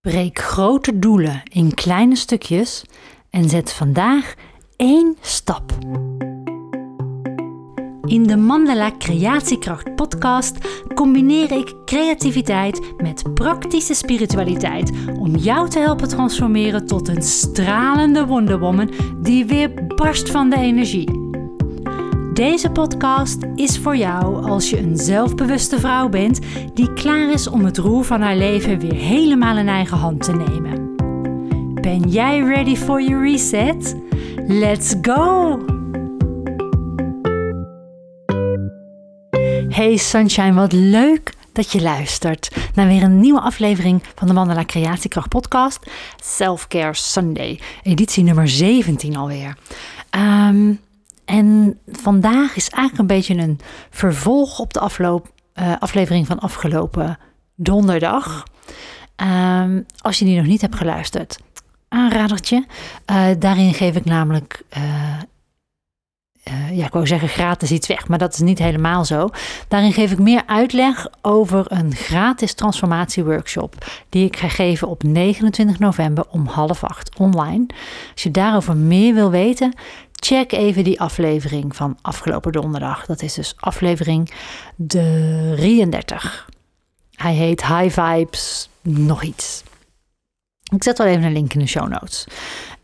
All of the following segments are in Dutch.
Breek grote doelen in kleine stukjes en zet vandaag één stap. In de Mandala Creatiekracht podcast combineer ik creativiteit met praktische spiritualiteit om jou te helpen transformeren tot een stralende wonderwoman die weer barst van de energie. Deze podcast is voor jou als je een zelfbewuste vrouw bent die klaar is om het roer van haar leven weer helemaal in eigen hand te nemen. Ben jij ready for your reset? Let's go! Hey Sunshine, wat leuk dat je luistert naar weer een nieuwe aflevering van de Mandala Creatiekracht podcast. Self-Care Sunday, editie nummer 17 alweer. Um, en vandaag is eigenlijk een beetje een vervolg op de afloop, uh, aflevering van afgelopen donderdag. Um, als je die nog niet hebt geluisterd, aanradertje. Uh, daarin geef ik namelijk, uh, ja, ik wou zeggen gratis iets weg, maar dat is niet helemaal zo. Daarin geef ik meer uitleg over een gratis transformatieworkshop die ik ga geven op 29 november om half acht online. Als je daarover meer wil weten, check even die aflevering van afgelopen donderdag. Dat is dus aflevering 33. Hij heet High Vibes nog iets. Ik zet wel even een link in de show notes.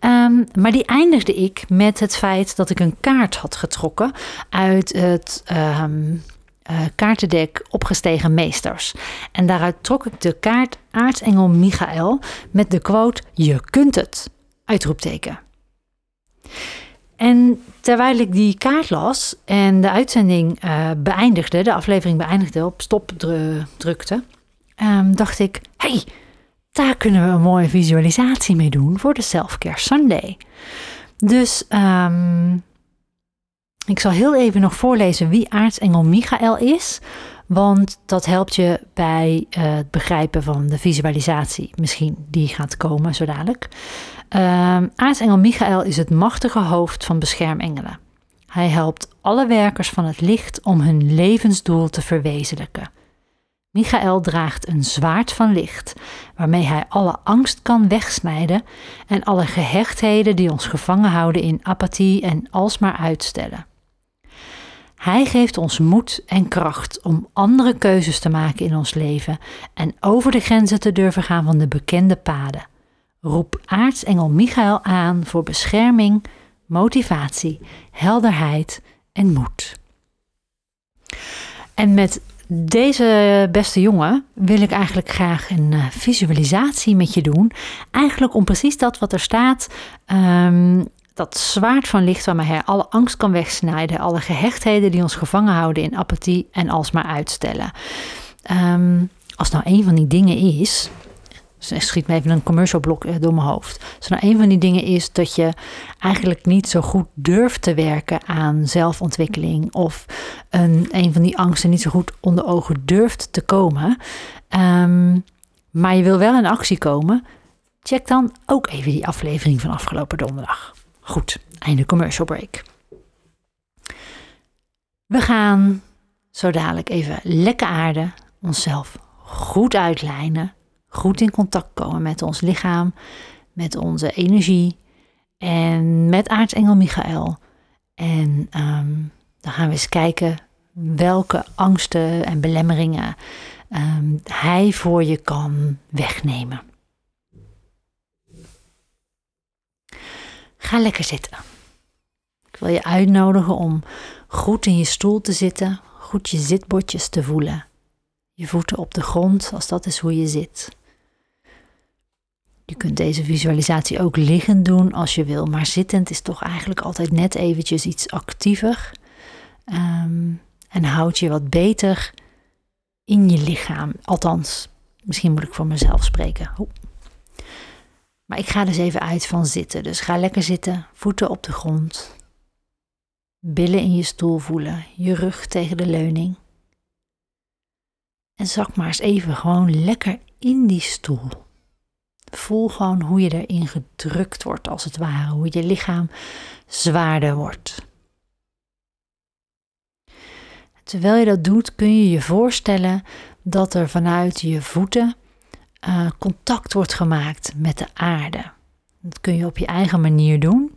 Um, maar die eindigde ik met het feit dat ik een kaart had getrokken uit het um, uh, kaartendek Opgestegen Meesters. En daaruit trok ik de kaart Aartsengel Michael met de quote: Je kunt het! Uitroepteken. En terwijl ik die kaart las en de uitzending uh, beëindigde, de aflevering beëindigde, op stop drukte, um, dacht ik: hey, daar kunnen we een mooie visualisatie mee doen voor de Self-Care Sunday. Dus um, ik zal heel even nog voorlezen wie aartsengel Michael is. Want dat helpt je bij uh, het begrijpen van de visualisatie, misschien die gaat komen zo dadelijk. Uh, aartsengel Michael is het machtige hoofd van beschermengelen. Hij helpt alle werkers van het licht om hun levensdoel te verwezenlijken. Michael draagt een zwaard van licht, waarmee hij alle angst kan wegsnijden en alle gehechtheden die ons gevangen houden in apathie en alsmaar uitstellen. Hij geeft ons moed en kracht om andere keuzes te maken in ons leven en over de grenzen te durven gaan van de bekende paden. Roep aartsengel Michael aan voor bescherming, motivatie, helderheid en moed. En met deze beste jongen wil ik eigenlijk graag een uh, visualisatie met je doen. Eigenlijk om precies dat wat er staat um, dat zwaard van licht waarmee hij alle angst kan wegsnijden, alle gehechtheden die ons gevangen houden in apathie en alsmaar uitstellen. Um, als nou een van die dingen is, schiet me even een commercial blok eh, door mijn hoofd. Als nou een van die dingen is dat je eigenlijk niet zo goed durft te werken aan zelfontwikkeling of een, van die angsten niet zo goed onder ogen durft te komen, um, maar je wil wel in actie komen, check dan ook even die aflevering van afgelopen donderdag. Goed, einde commercial break. We gaan zo dadelijk even lekker aarden, onszelf goed uitlijnen, goed in contact komen met ons lichaam, met onze energie en met aartsengel Michael. En um, dan gaan we eens kijken welke angsten en belemmeringen um, hij voor je kan wegnemen. Ga lekker zitten. Ik wil je uitnodigen om goed in je stoel te zitten, goed je zitbordjes te voelen. Je voeten op de grond, als dat is hoe je zit. Je kunt deze visualisatie ook liggend doen als je wil, maar zittend is toch eigenlijk altijd net eventjes iets actiever. Um, en houd je wat beter in je lichaam. Althans, misschien moet ik voor mezelf spreken. Oeh. Maar ik ga dus even uit van zitten. Dus ga lekker zitten, voeten op de grond. Billen in je stoel voelen, je rug tegen de leuning. En zak maar eens even gewoon lekker in die stoel. Voel gewoon hoe je erin gedrukt wordt, als het ware, hoe je lichaam zwaarder wordt. Terwijl je dat doet, kun je je voorstellen dat er vanuit je voeten uh, contact wordt gemaakt met de aarde. Dat kun je op je eigen manier doen.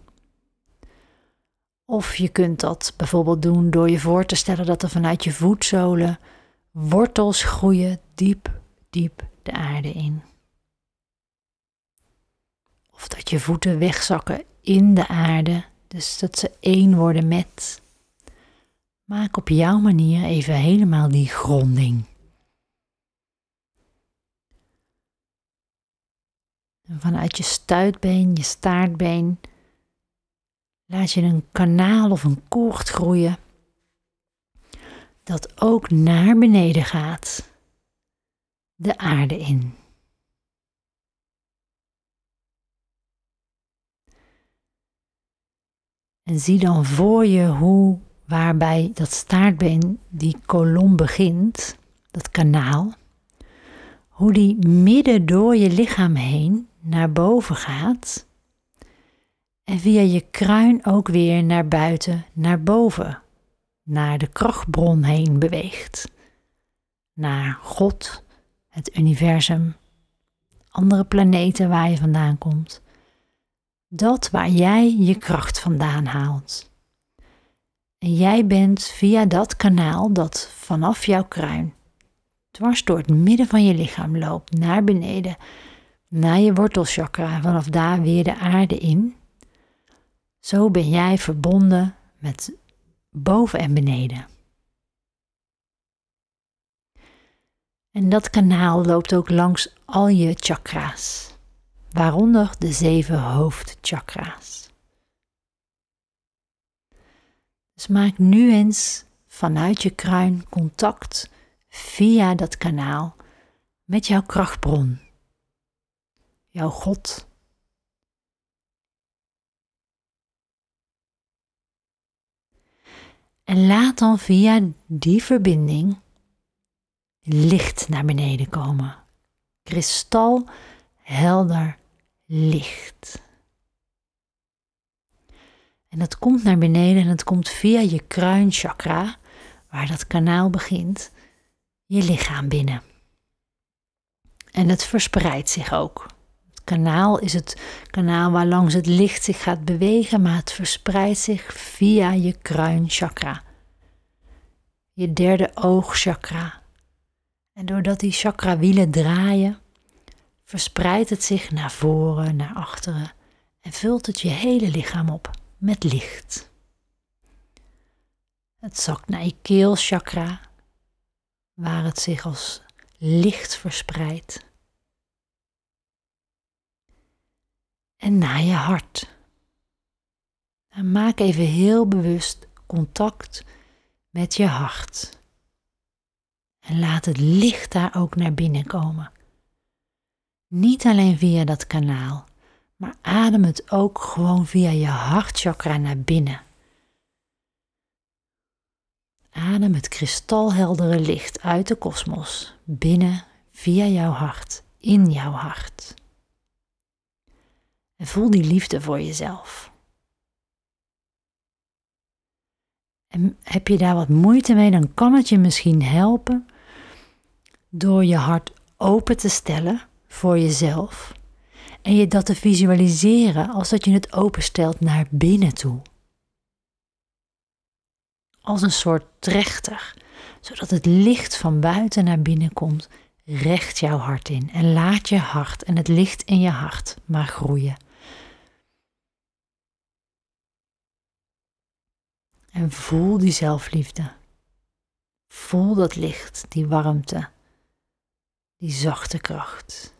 Of je kunt dat bijvoorbeeld doen door je voor te stellen dat er vanuit je voetzolen wortels groeien diep, diep de aarde in. Of dat je voeten wegzakken in de aarde, dus dat ze één worden met. Maak op jouw manier even helemaal die gronding. En vanuit je stuitbeen, je staartbeen, laat je een kanaal of een koord groeien dat ook naar beneden gaat, de aarde in. En zie dan voor je hoe waarbij dat staartbeen, die kolom begint, dat kanaal, hoe die midden door je lichaam heen naar boven gaat en via je kruin ook weer naar buiten, naar boven, naar de krachtbron heen beweegt, naar God, het universum, andere planeten waar je vandaan komt. Dat waar jij je kracht vandaan haalt. En jij bent via dat kanaal dat vanaf jouw kruin dwars door het midden van je lichaam loopt naar beneden, naar je wortelchakra, vanaf daar weer de aarde in. Zo ben jij verbonden met boven en beneden. En dat kanaal loopt ook langs al je chakra's, waaronder de zeven hoofdchakra's. Dus maak nu eens vanuit je kruin contact via dat kanaal met jouw krachtbron, jouw God. En laat dan via die verbinding licht naar beneden komen. Kristal helder licht. En dat komt naar beneden en het komt via je kruinchakra, waar dat kanaal begint, je lichaam binnen. En het verspreidt zich ook. Kanaal is het kanaal waar langs het licht zich gaat bewegen, maar het verspreidt zich via je kruinchakra. Je derde oogchakra. En doordat die chakrawielen draaien, verspreidt het zich naar voren, naar achteren en vult het je hele lichaam op met licht. Het zakt naar je keelchakra, waar het zich als licht verspreidt. En naar je hart. En maak even heel bewust contact met je hart. En laat het licht daar ook naar binnen komen. Niet alleen via dat kanaal, maar adem het ook gewoon via je hartchakra naar binnen. Adem het kristalheldere licht uit de kosmos binnen via jouw hart, in jouw hart. En voel die liefde voor jezelf. En heb je daar wat moeite mee, dan kan het je misschien helpen door je hart open te stellen voor jezelf en je dat te visualiseren als dat je het openstelt naar binnen toe. Als een soort trechter, zodat het licht van buiten naar binnen komt, recht jouw hart in en laat je hart en het licht in je hart maar groeien. En voel die zelfliefde. Voel dat licht, die warmte, die zachte kracht.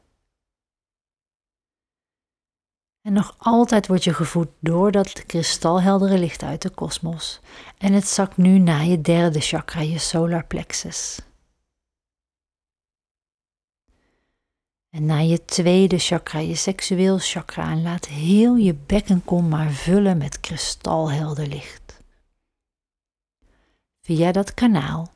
En nog altijd word je gevoed door dat kristalheldere licht uit de kosmos. En het zakt nu naar je derde chakra, je solar plexus. En naar je tweede chakra, je seksueel chakra. En laat heel je bekkenkom maar vullen met kristalhelder licht. Via dat kanaal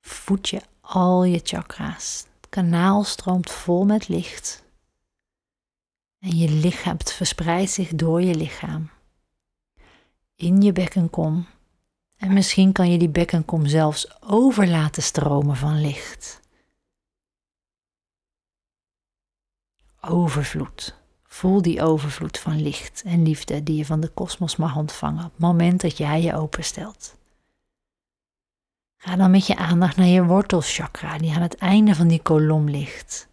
voed je al je chakra's. Het kanaal stroomt vol met licht en je lichaam, verspreidt zich door je lichaam. In je bekkenkom. En misschien kan je die bekkenkom zelfs over laten stromen van licht. overvloed. Voel die overvloed van licht en liefde die je van de kosmos mag ontvangen op het moment dat jij je openstelt. Ga dan met je aandacht naar je wortelchakra, die aan het einde van die kolom ligt.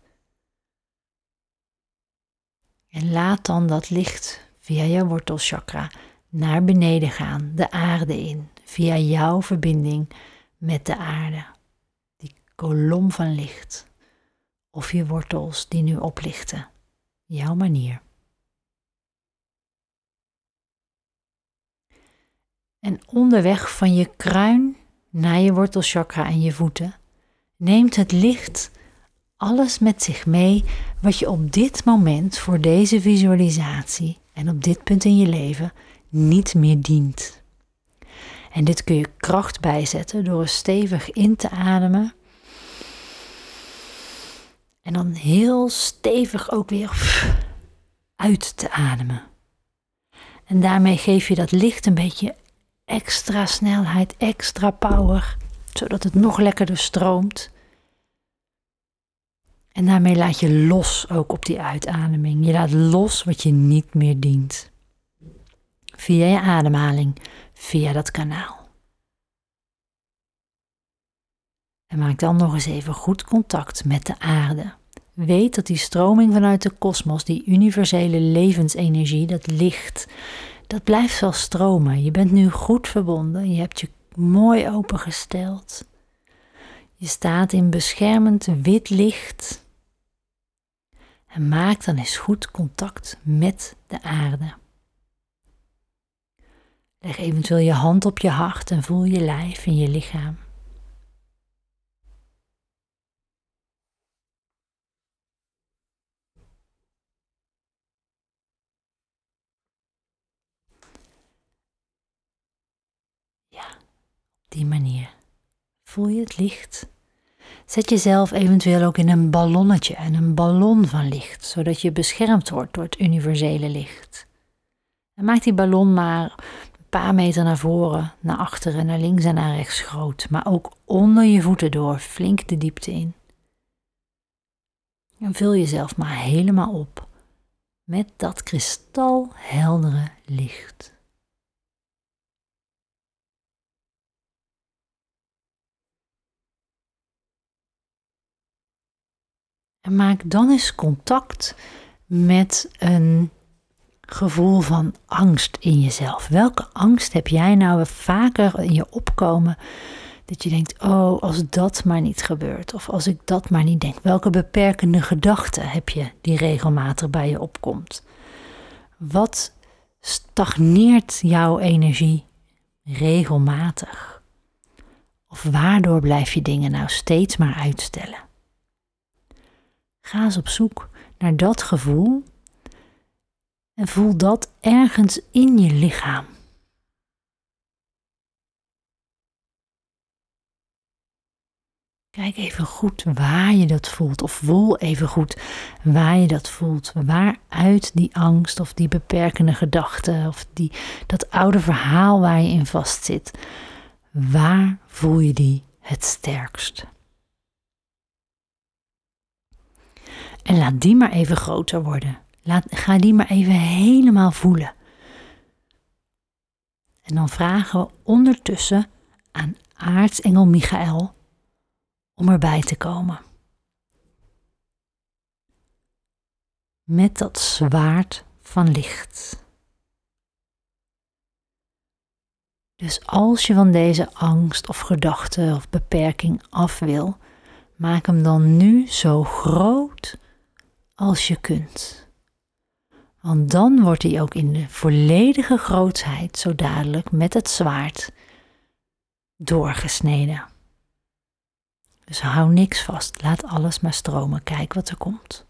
En laat dan dat licht via je wortelchakra naar beneden gaan, de aarde in, via jouw verbinding met de aarde. Die kolom van licht. Of je wortels die nu oplichten. Jouw manier. En onderweg van je kruin naar je wortelchakra en je voeten neemt het licht alles met zich mee wat je op dit moment voor deze visualisatie en op dit punt in je leven niet meer dient. En dit kun je kracht bijzetten door stevig in te ademen. En dan heel stevig ook weer uit te ademen. En daarmee geef je dat licht een beetje extra snelheid, extra power, zodat het nog lekkerder stroomt. En daarmee laat je los ook op die uitademing. Je laat los wat je niet meer dient. Via je ademhaling, via dat kanaal. En maak dan nog eens even goed contact met de aarde. Weet dat die stroming vanuit de kosmos, die universele levensenergie, dat licht, dat blijft wel stromen. Je bent nu goed verbonden, je hebt je mooi opengesteld. Je staat in beschermend wit licht. En maak dan eens goed contact met de aarde. Leg eventueel je hand op je hart en voel je lijf en je lichaam. Die manier. Voel je het licht? Zet jezelf eventueel ook in een ballonnetje en een ballon van licht, zodat je beschermd wordt door het universele licht. En maak die ballon maar paar meter naar voren, naar achteren, naar links en naar rechts groot, maar ook onder je voeten door, flink de diepte in. En vul jezelf maar helemaal op met dat kristalheldere licht. En maak dan eens contact met een gevoel van angst in jezelf? Welke angst heb jij nou vaker in je opkomen dat je denkt, oh, als dat maar niet gebeurt of als ik dat maar niet denk? Welke beperkende gedachte heb je die regelmatig bij je opkomt? Wat stagneert jouw energie regelmatig? Of waardoor blijf je dingen nou steeds maar uitstellen? Ga eens op zoek naar dat gevoel en voel dat ergens in je lichaam. Kijk even goed waar je dat voelt, of voel even goed waar je dat voelt. Waaruit die angst of die beperkende gedachte of die, dat oude verhaal waar je in vastzit, waar voel je die het sterkst? En laat die maar even groter worden. Laat, ga die maar even helemaal voelen. En dan vragen we ondertussen aan aartsengel Michael om erbij te komen. Met dat zwaard van licht. Dus als je van deze angst of gedachte of beperking af wil, maak hem dan nu zo groot als je kunt. Want dan wordt hij ook in de volledige grootheid zo dadelijk met het zwaard doorgesneden. Dus hou niks vast, laat alles maar stromen, kijk wat er komt.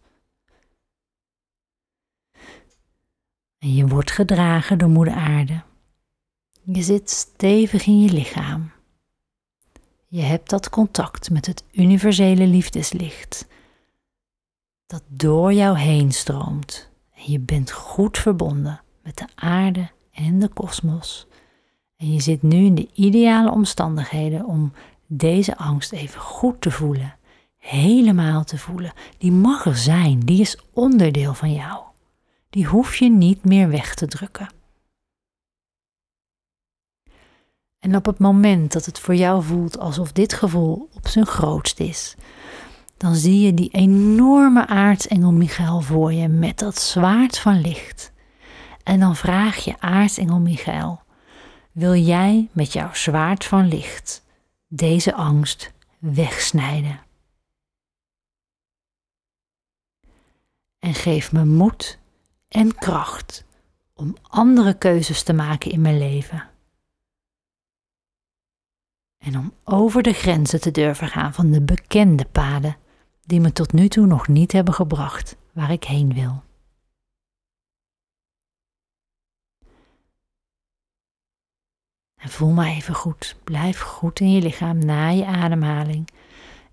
En je wordt gedragen door Moeder Aarde. Je zit stevig in je lichaam. Je hebt dat contact met het universele liefdeslicht dat door jou heen stroomt en je bent goed verbonden met de aarde en de kosmos. En je zit nu in de ideale omstandigheden om deze angst even goed te voelen. helemaal te voelen. Die mag er zijn, die is onderdeel van jou. Die hoef je niet meer weg te drukken. En op het moment dat het voor jou voelt alsof dit gevoel op zijn grootst is, dan zie je die enorme aartsengel Michael voor je met dat zwaard van licht. En dan vraag je aartsengel Michael, wil jij met jouw zwaard van licht deze angst wegsnijden? En geef me moed en kracht om andere keuzes te maken in mijn leven. En om over de grenzen te durven gaan van de bekende paden die me tot nu toe nog niet hebben gebracht waar ik heen wil. En voel maar even goed. Blijf goed in je lichaam na je ademhaling.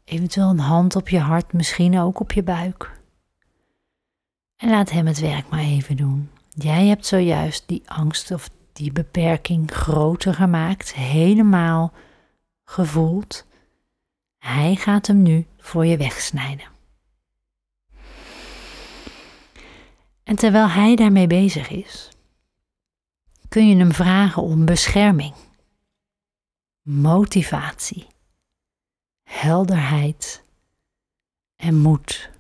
Eventueel een hand op je hart, misschien ook op je buik. En laat hem het werk maar even doen. Jij hebt zojuist die angst of die beperking groter gemaakt, helemaal gevoeld. Hij gaat hem nu voor je wegsnijden. En terwijl hij daarmee bezig is, kun je hem vragen om bescherming, motivatie, helderheid en moed.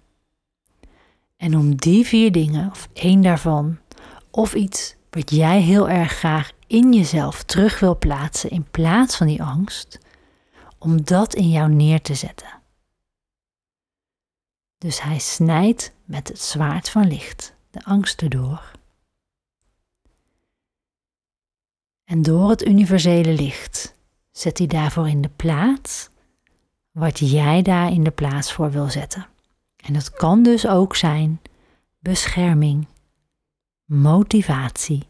En om die vier dingen, of één daarvan, of iets wat jij heel erg graag in jezelf terug wil plaatsen in plaats van die angst, om dat in jou neer te zetten. Dus hij snijdt met het zwaard van licht de angsten door. En door het universele licht zet hij daarvoor in de plaats wat jij daar in de plaats voor wil zetten. En dat kan dus ook zijn bescherming, motivatie,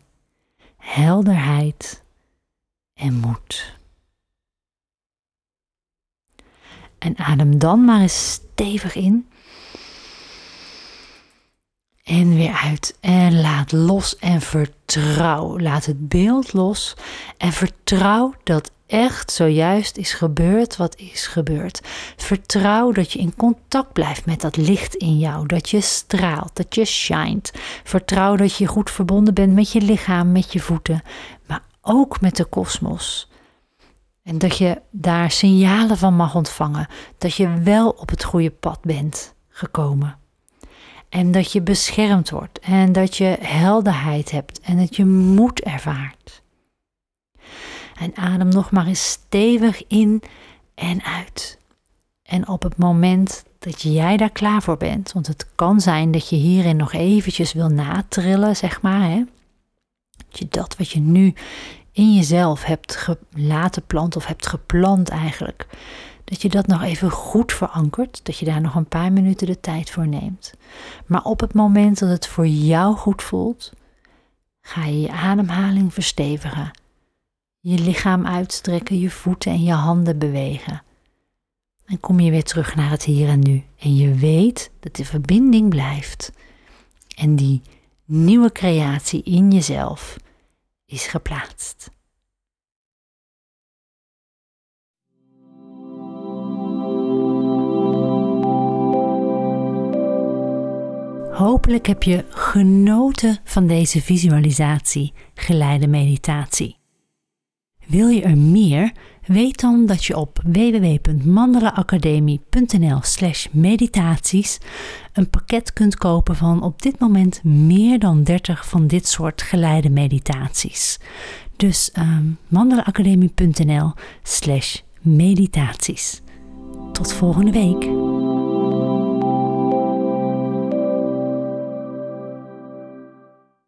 helderheid en moed. En adem dan maar eens stevig in. En weer uit. En laat los en vertrouw. Laat het beeld los. En vertrouw dat echt zojuist is gebeurd wat is gebeurd. Vertrouw dat je in contact blijft met dat licht in jou. Dat je straalt, dat je shined. Vertrouw dat je goed verbonden bent met je lichaam, met je voeten. Maar ook met de kosmos. En dat je daar signalen van mag ontvangen dat je wel op het goede pad bent gekomen. En dat je beschermd wordt en dat je helderheid hebt en dat je moed ervaart. En adem nog maar eens stevig in en uit. En op het moment dat jij daar klaar voor bent, want het kan zijn dat je hierin nog eventjes wil natrillen, zeg maar, hè? Dat je dat wat je nu in jezelf hebt laten planten of hebt geplant eigenlijk, dat je dat nog even goed verankert, dat je daar nog een paar minuten de tijd voor neemt. Maar op het moment dat het voor jou goed voelt, ga je je ademhaling verstevigen, je lichaam uitstrekken, je voeten en je handen bewegen. En kom je weer terug naar het hier en nu. En je weet dat de verbinding blijft. En die nieuwe creatie in jezelf is geplaatst. Hopelijk heb je genoten van deze visualisatie, geleide meditatie. Wil je er meer? Weet dan dat je op www.mandalaacademie.nl/slash meditaties een pakket kunt kopen van op dit moment meer dan 30 van dit soort geleide meditaties. Dus um, mandalaacademie.nl/slash meditaties. Tot volgende week.